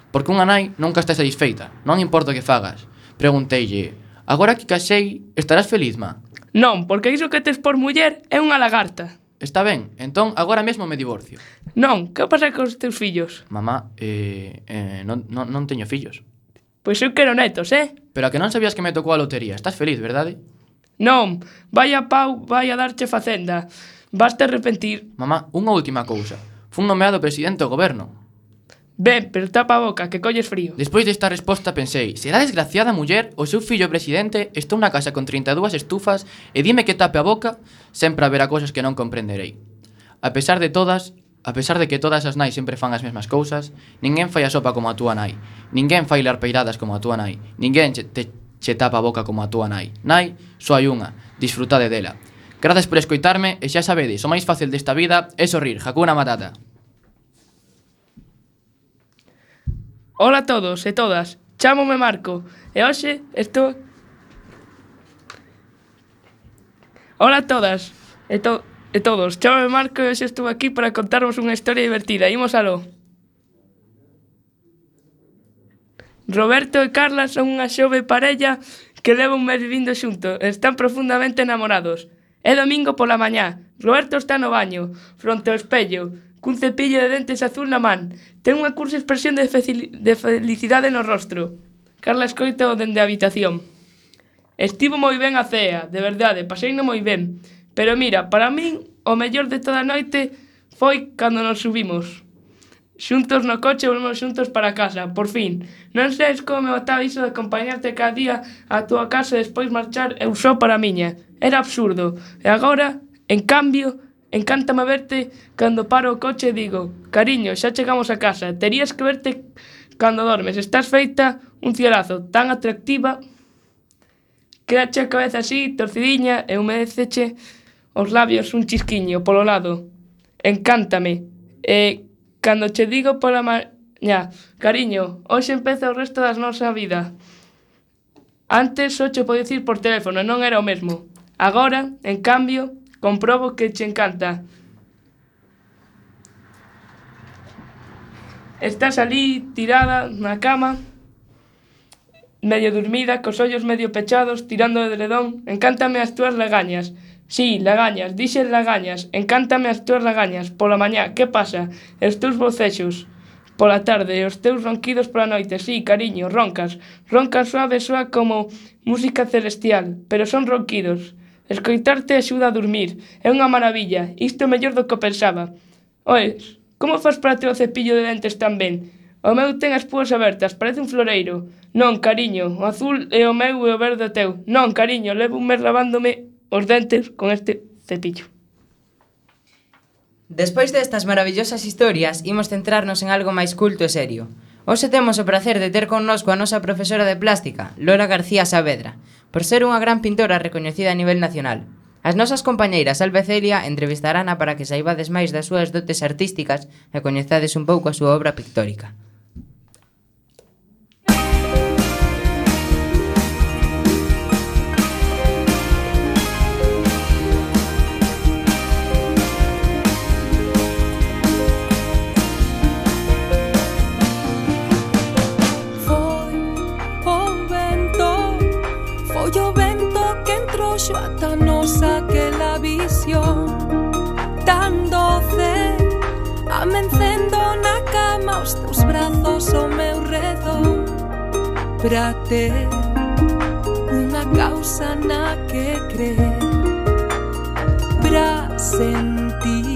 Porque unha nai nunca está satisfeita, non importa o que fagas. Pregunteille, agora que casei, estarás feliz, ma? Non, porque iso que tes por muller é unha lagarta. Está ben, entón agora mesmo me divorcio. Non, que pasa cos teus fillos? Mamá, eh, eh, non, non, non teño fillos. Pois eu quero netos, eh? Pero a que non sabías que me tocou a lotería, estás feliz, verdade? Non, vai a pau, vai a darche facenda. Vas te arrepentir. Mamá, unha última cousa. Fun nomeado presidente do goberno. Ben, pero tapa a boca, que colles frío. Despois desta resposta pensei, será desgraciada muller, o seu fillo presidente está unha casa con 32 estufas e dime que tape a boca, sempre haberá cousas que non comprenderei. A pesar de todas, a pesar de que todas as nais sempre fan as mesmas cousas, ninguén fai a sopa como a túa nai, ninguén fai larpeiradas como a túa nai, ninguén che, te, che tapa a boca como a túa nai. Nai, só hai unha, disfrutade dela. Grazas por escoitarme e xa sabedes, o máis fácil desta vida é sorrir, Hakuna Matata. Ola a todos e todas, chamome Marco e hoxe estou... Ola a todas e, to... e todos, chamome Marco e hoxe estou aquí para contarvos unha historia divertida, imos aló. Roberto e Carla son unha xove parella que leva un mes vivindo xunto e están profundamente enamorados. É domingo pola mañá, Roberto está no baño, fronte ao espello, cun cepillo de dentes azul na man. Ten unha cursa expresión de, de felicidade no rostro. Carla escoita o dende a habitación. Estivo moi ben a cea, de verdade, paseino moi ben. Pero mira, para min, o mellor de toda a noite foi cando nos subimos. Xuntos no coche volvemos xuntos para casa, por fin. Non sabes como me botaba iso de acompañarte cada día á túa casa e despois marchar eu só para a miña. Era absurdo. E agora, en cambio, Encántame verte cando paro o coche e digo Cariño, xa chegamos a casa Terías que verte cando dormes. Estás feita un cielazo tan atractiva. Quedache a cabeza así, torcidiña E humedeceche os labios un chisquiño polo lado. Encántame. E cando che digo pola mañá Cariño, hoxe empeza o resto das nosa vida. Antes só che podía dicir por teléfono, non era o mesmo. Agora, en cambio, Comprobo que che encanta. Estás ali tirada na cama, medio dormida, cos ollos medio pechados, tirando de edredón. Encántame as túas lagañas. Sí, lagañas, dixen lagañas. Encántame as túas lagañas. Pola mañá, que pasa? Os teus bocexos. Pola tarde, os teus ronquidos pola noite. Sí, cariño, roncas. Roncas suave soa como música celestial, pero son ronquidos. Escoitarte axuda a dormir. É unha maravilla. Isto é mellor do que pensaba. Oes, como faz para ter o cepillo de dentes tan ben? O meu ten as púas abertas, parece un floreiro. Non, cariño, o azul é o meu e o verde é teu. Non, cariño, levo un mes lavándome os dentes con este cepillo. Despois destas maravillosas historias, imos centrarnos en algo máis culto e serio. Hoxe temos o prazer de ter connosco a nosa profesora de plástica, Lola García Saavedra, por ser unha gran pintora recoñecida a nivel nacional. As nosas compañeiras Alba Celia entrevistarana para que saibades máis das súas dotes artísticas e coñezades un pouco a súa obra pictórica. os teus brazos ao meu redor Para ter unha causa na que crer Pra sentir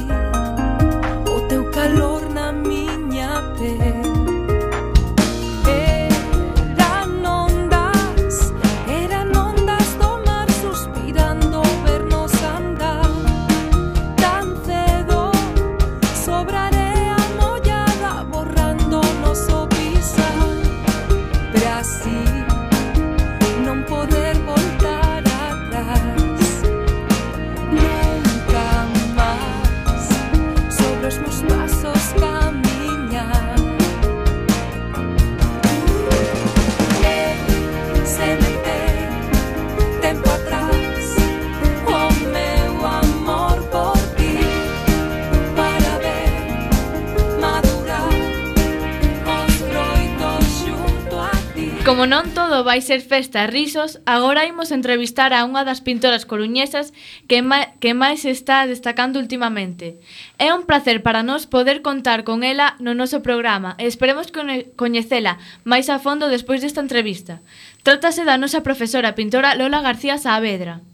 Como non todo vai ser festa e risos, agora imos entrevistar a unha das pintoras coruñesas que, ma que máis está destacando últimamente. É un placer para nós poder contar con ela no noso programa e esperemos coñecela máis a fondo despois desta entrevista. Trátase da nosa profesora pintora Lola García Saavedra.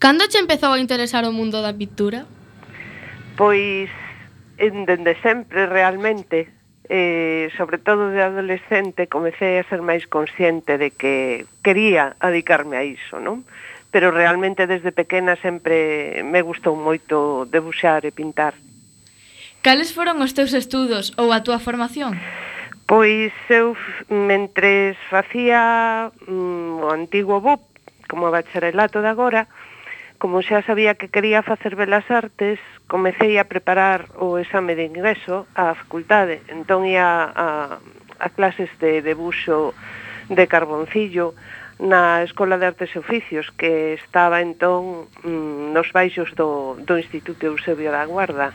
Cando che empezou a interesar o mundo da pintura? Pois, en, dende sempre realmente, eh, sobre todo de adolescente, comecei a ser máis consciente de que quería adicarme a iso, non? Pero realmente desde pequena sempre me gustou moito debuxar e pintar. Cales foron os teus estudos ou a túa formación? Pois eu, mentres facía mm, o antigo BUP, como bacharelato de agora, Como xa sabía que quería facer Belas Artes, comecei a preparar o exame de ingreso á facultade. Entón ia a, a clases de debuxo de carboncillo na Escola de Artes e Oficios, que estaba entón mm, nos baixos do, do Instituto Eusebio da Guarda.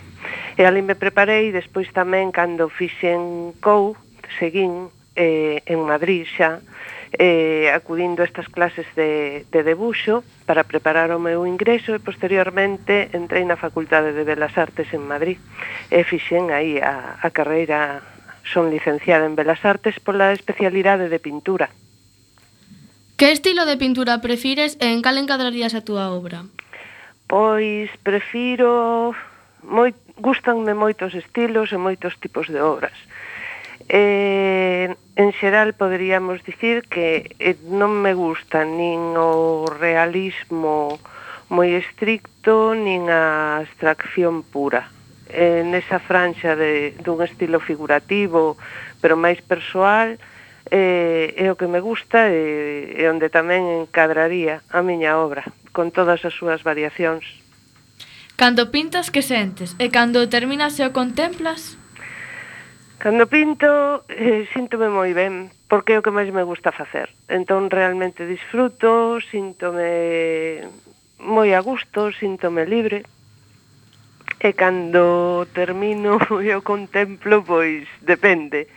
E ali me preparei, despois tamén, cando fixen COU, seguín eh, en Madrid xa, eh, acudindo a estas clases de, de debuxo para preparar o meu ingreso e posteriormente entrei na Facultade de Belas Artes en Madrid e fixen aí a, a carreira son licenciada en Belas Artes pola especialidade de pintura. Que estilo de pintura prefires e en cal encadrarías a túa obra? Pois prefiro moi gustanme moitos estilos e moitos tipos de obras. Eh, en xeral poderíamos dicir que eh, non me gusta nin o realismo moi estricto nin a abstracción pura. Eh, nesa franxa de, dun estilo figurativo, pero máis persoal, eh, é o que me gusta e, e onde tamén encadraría a miña obra, con todas as súas variacións. Cando pintas que sentes e cando terminas e o contemplas? Cando pinto, eh, síntome moi ben, porque é o que máis me gusta facer. Entón, realmente disfruto, síntome moi a gusto, síntome libre. E cando termino e o contemplo, pois depende.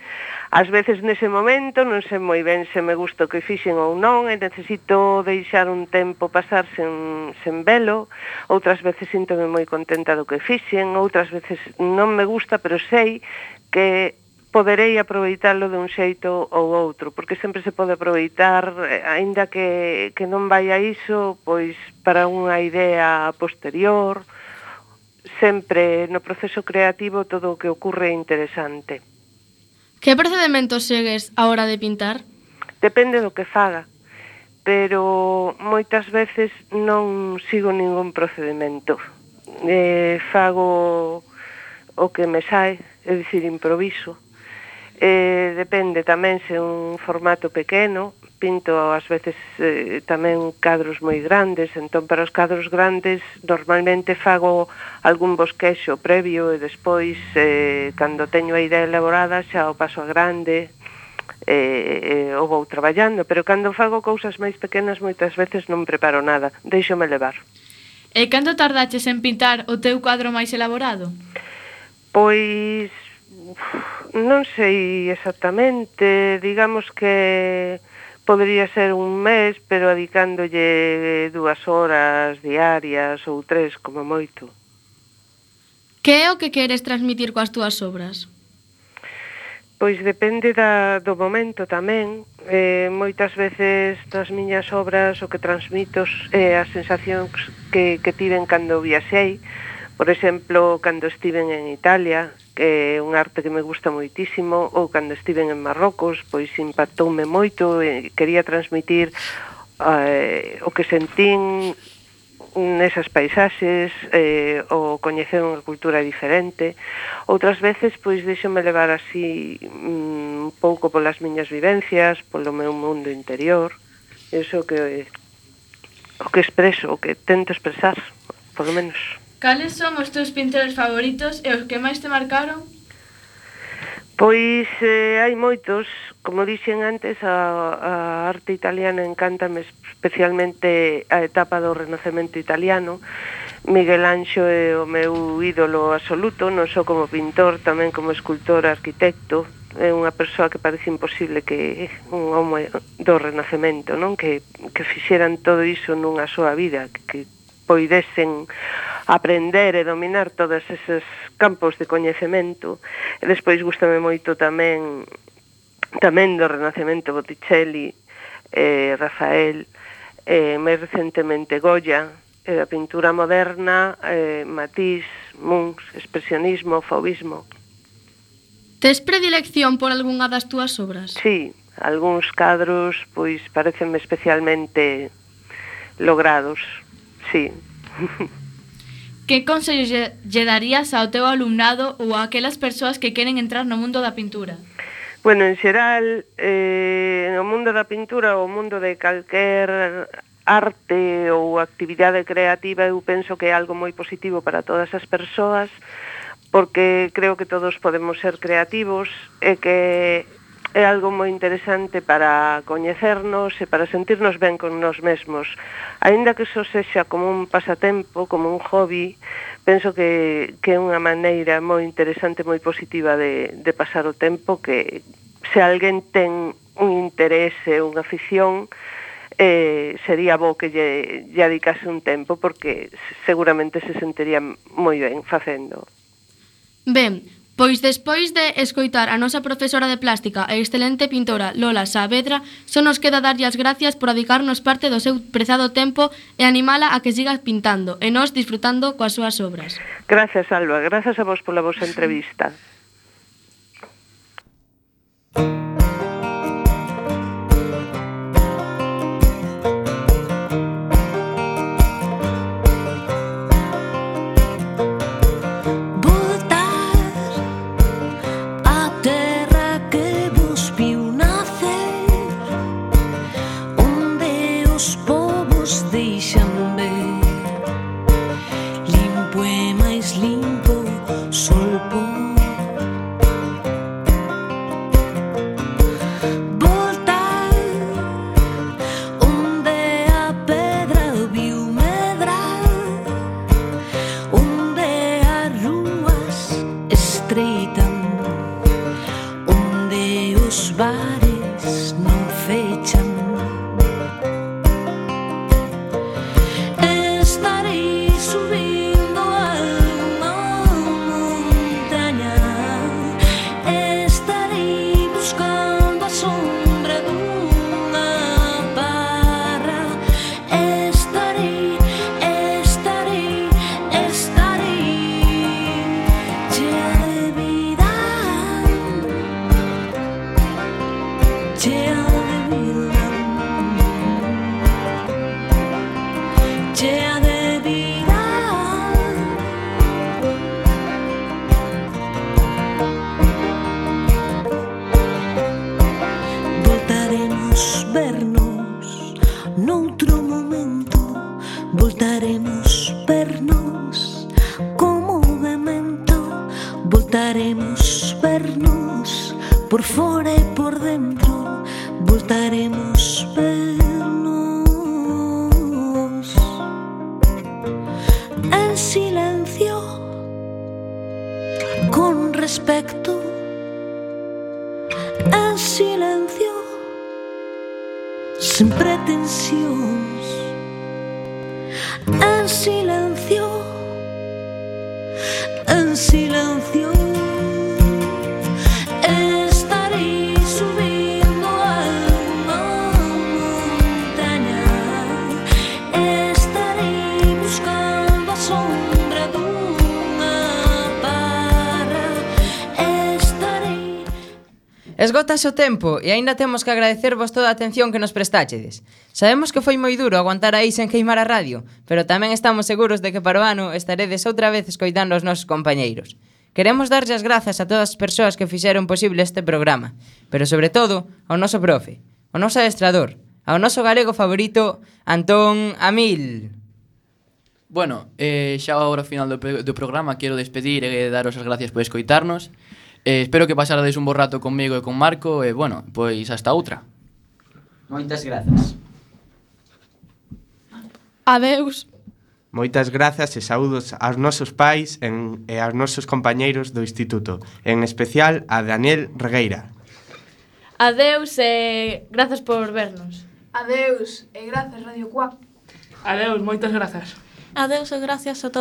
Ás veces nese momento non sei moi ben se me gusta o que fixen ou non e necesito deixar un tempo pasar sen, sen velo. Outras veces síntome moi contenta do que fixen, outras veces non me gusta, pero sei que poderei aproveitalo de un xeito ou outro, porque sempre se pode aproveitar, eh, aínda que, que non vai a iso, pois para unha idea posterior, sempre no proceso creativo todo o que ocurre é interesante. Que procedimento segues a hora de pintar? Depende do que faga, pero moitas veces non sigo ningún procedimento. Eh, fago o que me sae, é dicir, improviso. Eh, depende tamén se un formato pequeno, pinto ás veces eh, tamén cadros moi grandes, entón para os cadros grandes normalmente fago algún bosquexo previo e despois eh, cando teño a idea elaborada xa o paso a grande eh, eh, o vou traballando, pero cando fago cousas máis pequenas moitas veces non preparo nada, deixome levar. E cando tardaches en pintar o teu cuadro máis elaborado? Eh, Pois non sei exactamente, digamos que podría ser un mes, pero adicándolle dúas horas diarias ou tres como moito. Que é o que queres transmitir coas túas obras? Pois depende da, do momento tamén. Eh, moitas veces nas miñas obras o que transmito é eh, as sensacións que, que tiven cando viaxei, Por exemplo, cando estiven en Italia, que é un arte que me gusta moitísimo, ou cando estiven en Marrocos, pois impactoume moito, e quería transmitir eh, o que sentín nesas paisaxes eh, ou coñecer unha cultura diferente. Outras veces, pois, deixome levar así mm, un pouco polas miñas vivencias, polo meu mundo interior. Eso que o que expreso, o que tento expresar, por lo menos. Cales son os teus pintores favoritos e os que máis te marcaron? Pois eh, hai moitos, como dixen antes, a, a arte italiana encántame especialmente a etapa do Renacemento italiano. Miguel Anxo é o meu ídolo absoluto, non só como pintor, tamén como escultor, arquitecto, é unha persoa que parece imposible que un home do Renacemento, non? Que, que fixeran todo iso nunha súa vida, que, poidesen aprender e dominar todos eses campos de coñecemento. E despois gustame moito tamén tamén do Renacemento Botticelli, eh, Rafael, eh, máis recentemente Goya, e eh, a pintura moderna, eh, Matisse, Munch, expresionismo, fauvismo. Tes predilección por algunha das túas obras? Sí, algúns cadros pois parecenme especialmente logrados. Sí. que consellos lle darías ao teu alumnado ou a aquelas persoas que queren entrar no mundo da pintura? Bueno, en xeral, eh, no mundo da pintura ou mundo de calquer arte ou actividade creativa eu penso que é algo moi positivo para todas as persoas porque creo que todos podemos ser creativos e que é algo moi interesante para coñecernos e para sentirnos ben con nós mesmos. Aínda que iso sexa como un pasatempo, como un hobby, penso que, que é unha maneira moi interesante, moi positiva de, de pasar o tempo que se alguén ten un interese, unha afición, eh, sería bo que lle, lle dedicase un tempo porque seguramente se sentiría moi ben facendo. Ben, Pois despois de escoitar a nosa profesora de plástica e excelente pintora Lola Saavedra, só nos queda darlle as gracias por adicarnos parte do seu prezado tempo e animala a que siga pintando e nos disfrutando coas súas obras. Gracias, Alba. Gracias a vos pola vosa entrevista. voltaremos per nós como o voltaremos per nós por fora e por Acótase o tempo e aínda temos que agradecervos toda a atención que nos prestáchedes. Sabemos que foi moi duro aguantar aí sen queimar a radio, pero tamén estamos seguros de que para o ano estaredes outra vez escoitando os nosos compañeiros. Queremos darlle as grazas a todas as persoas que fixeron posible este programa, pero sobre todo ao noso profe, ao noso adestrador, ao noso galego favorito, Antón Amil. Bueno, eh, xa agora ao final do, do programa quero despedir e daros as gracias por escoitarnos. Eh, espero que pasarades un bo rato conmigo e con Marco e, bueno, pois hasta outra. Moitas grazas. Adeus. Moitas grazas e saúdos aos nosos pais en, e aos nosos compañeiros do Instituto, en especial a Daniel Regueira. Adeus e grazas por vernos. Adeus e grazas Radio Cuac. Adeus, moitas grazas. Adeus e gracias a todos.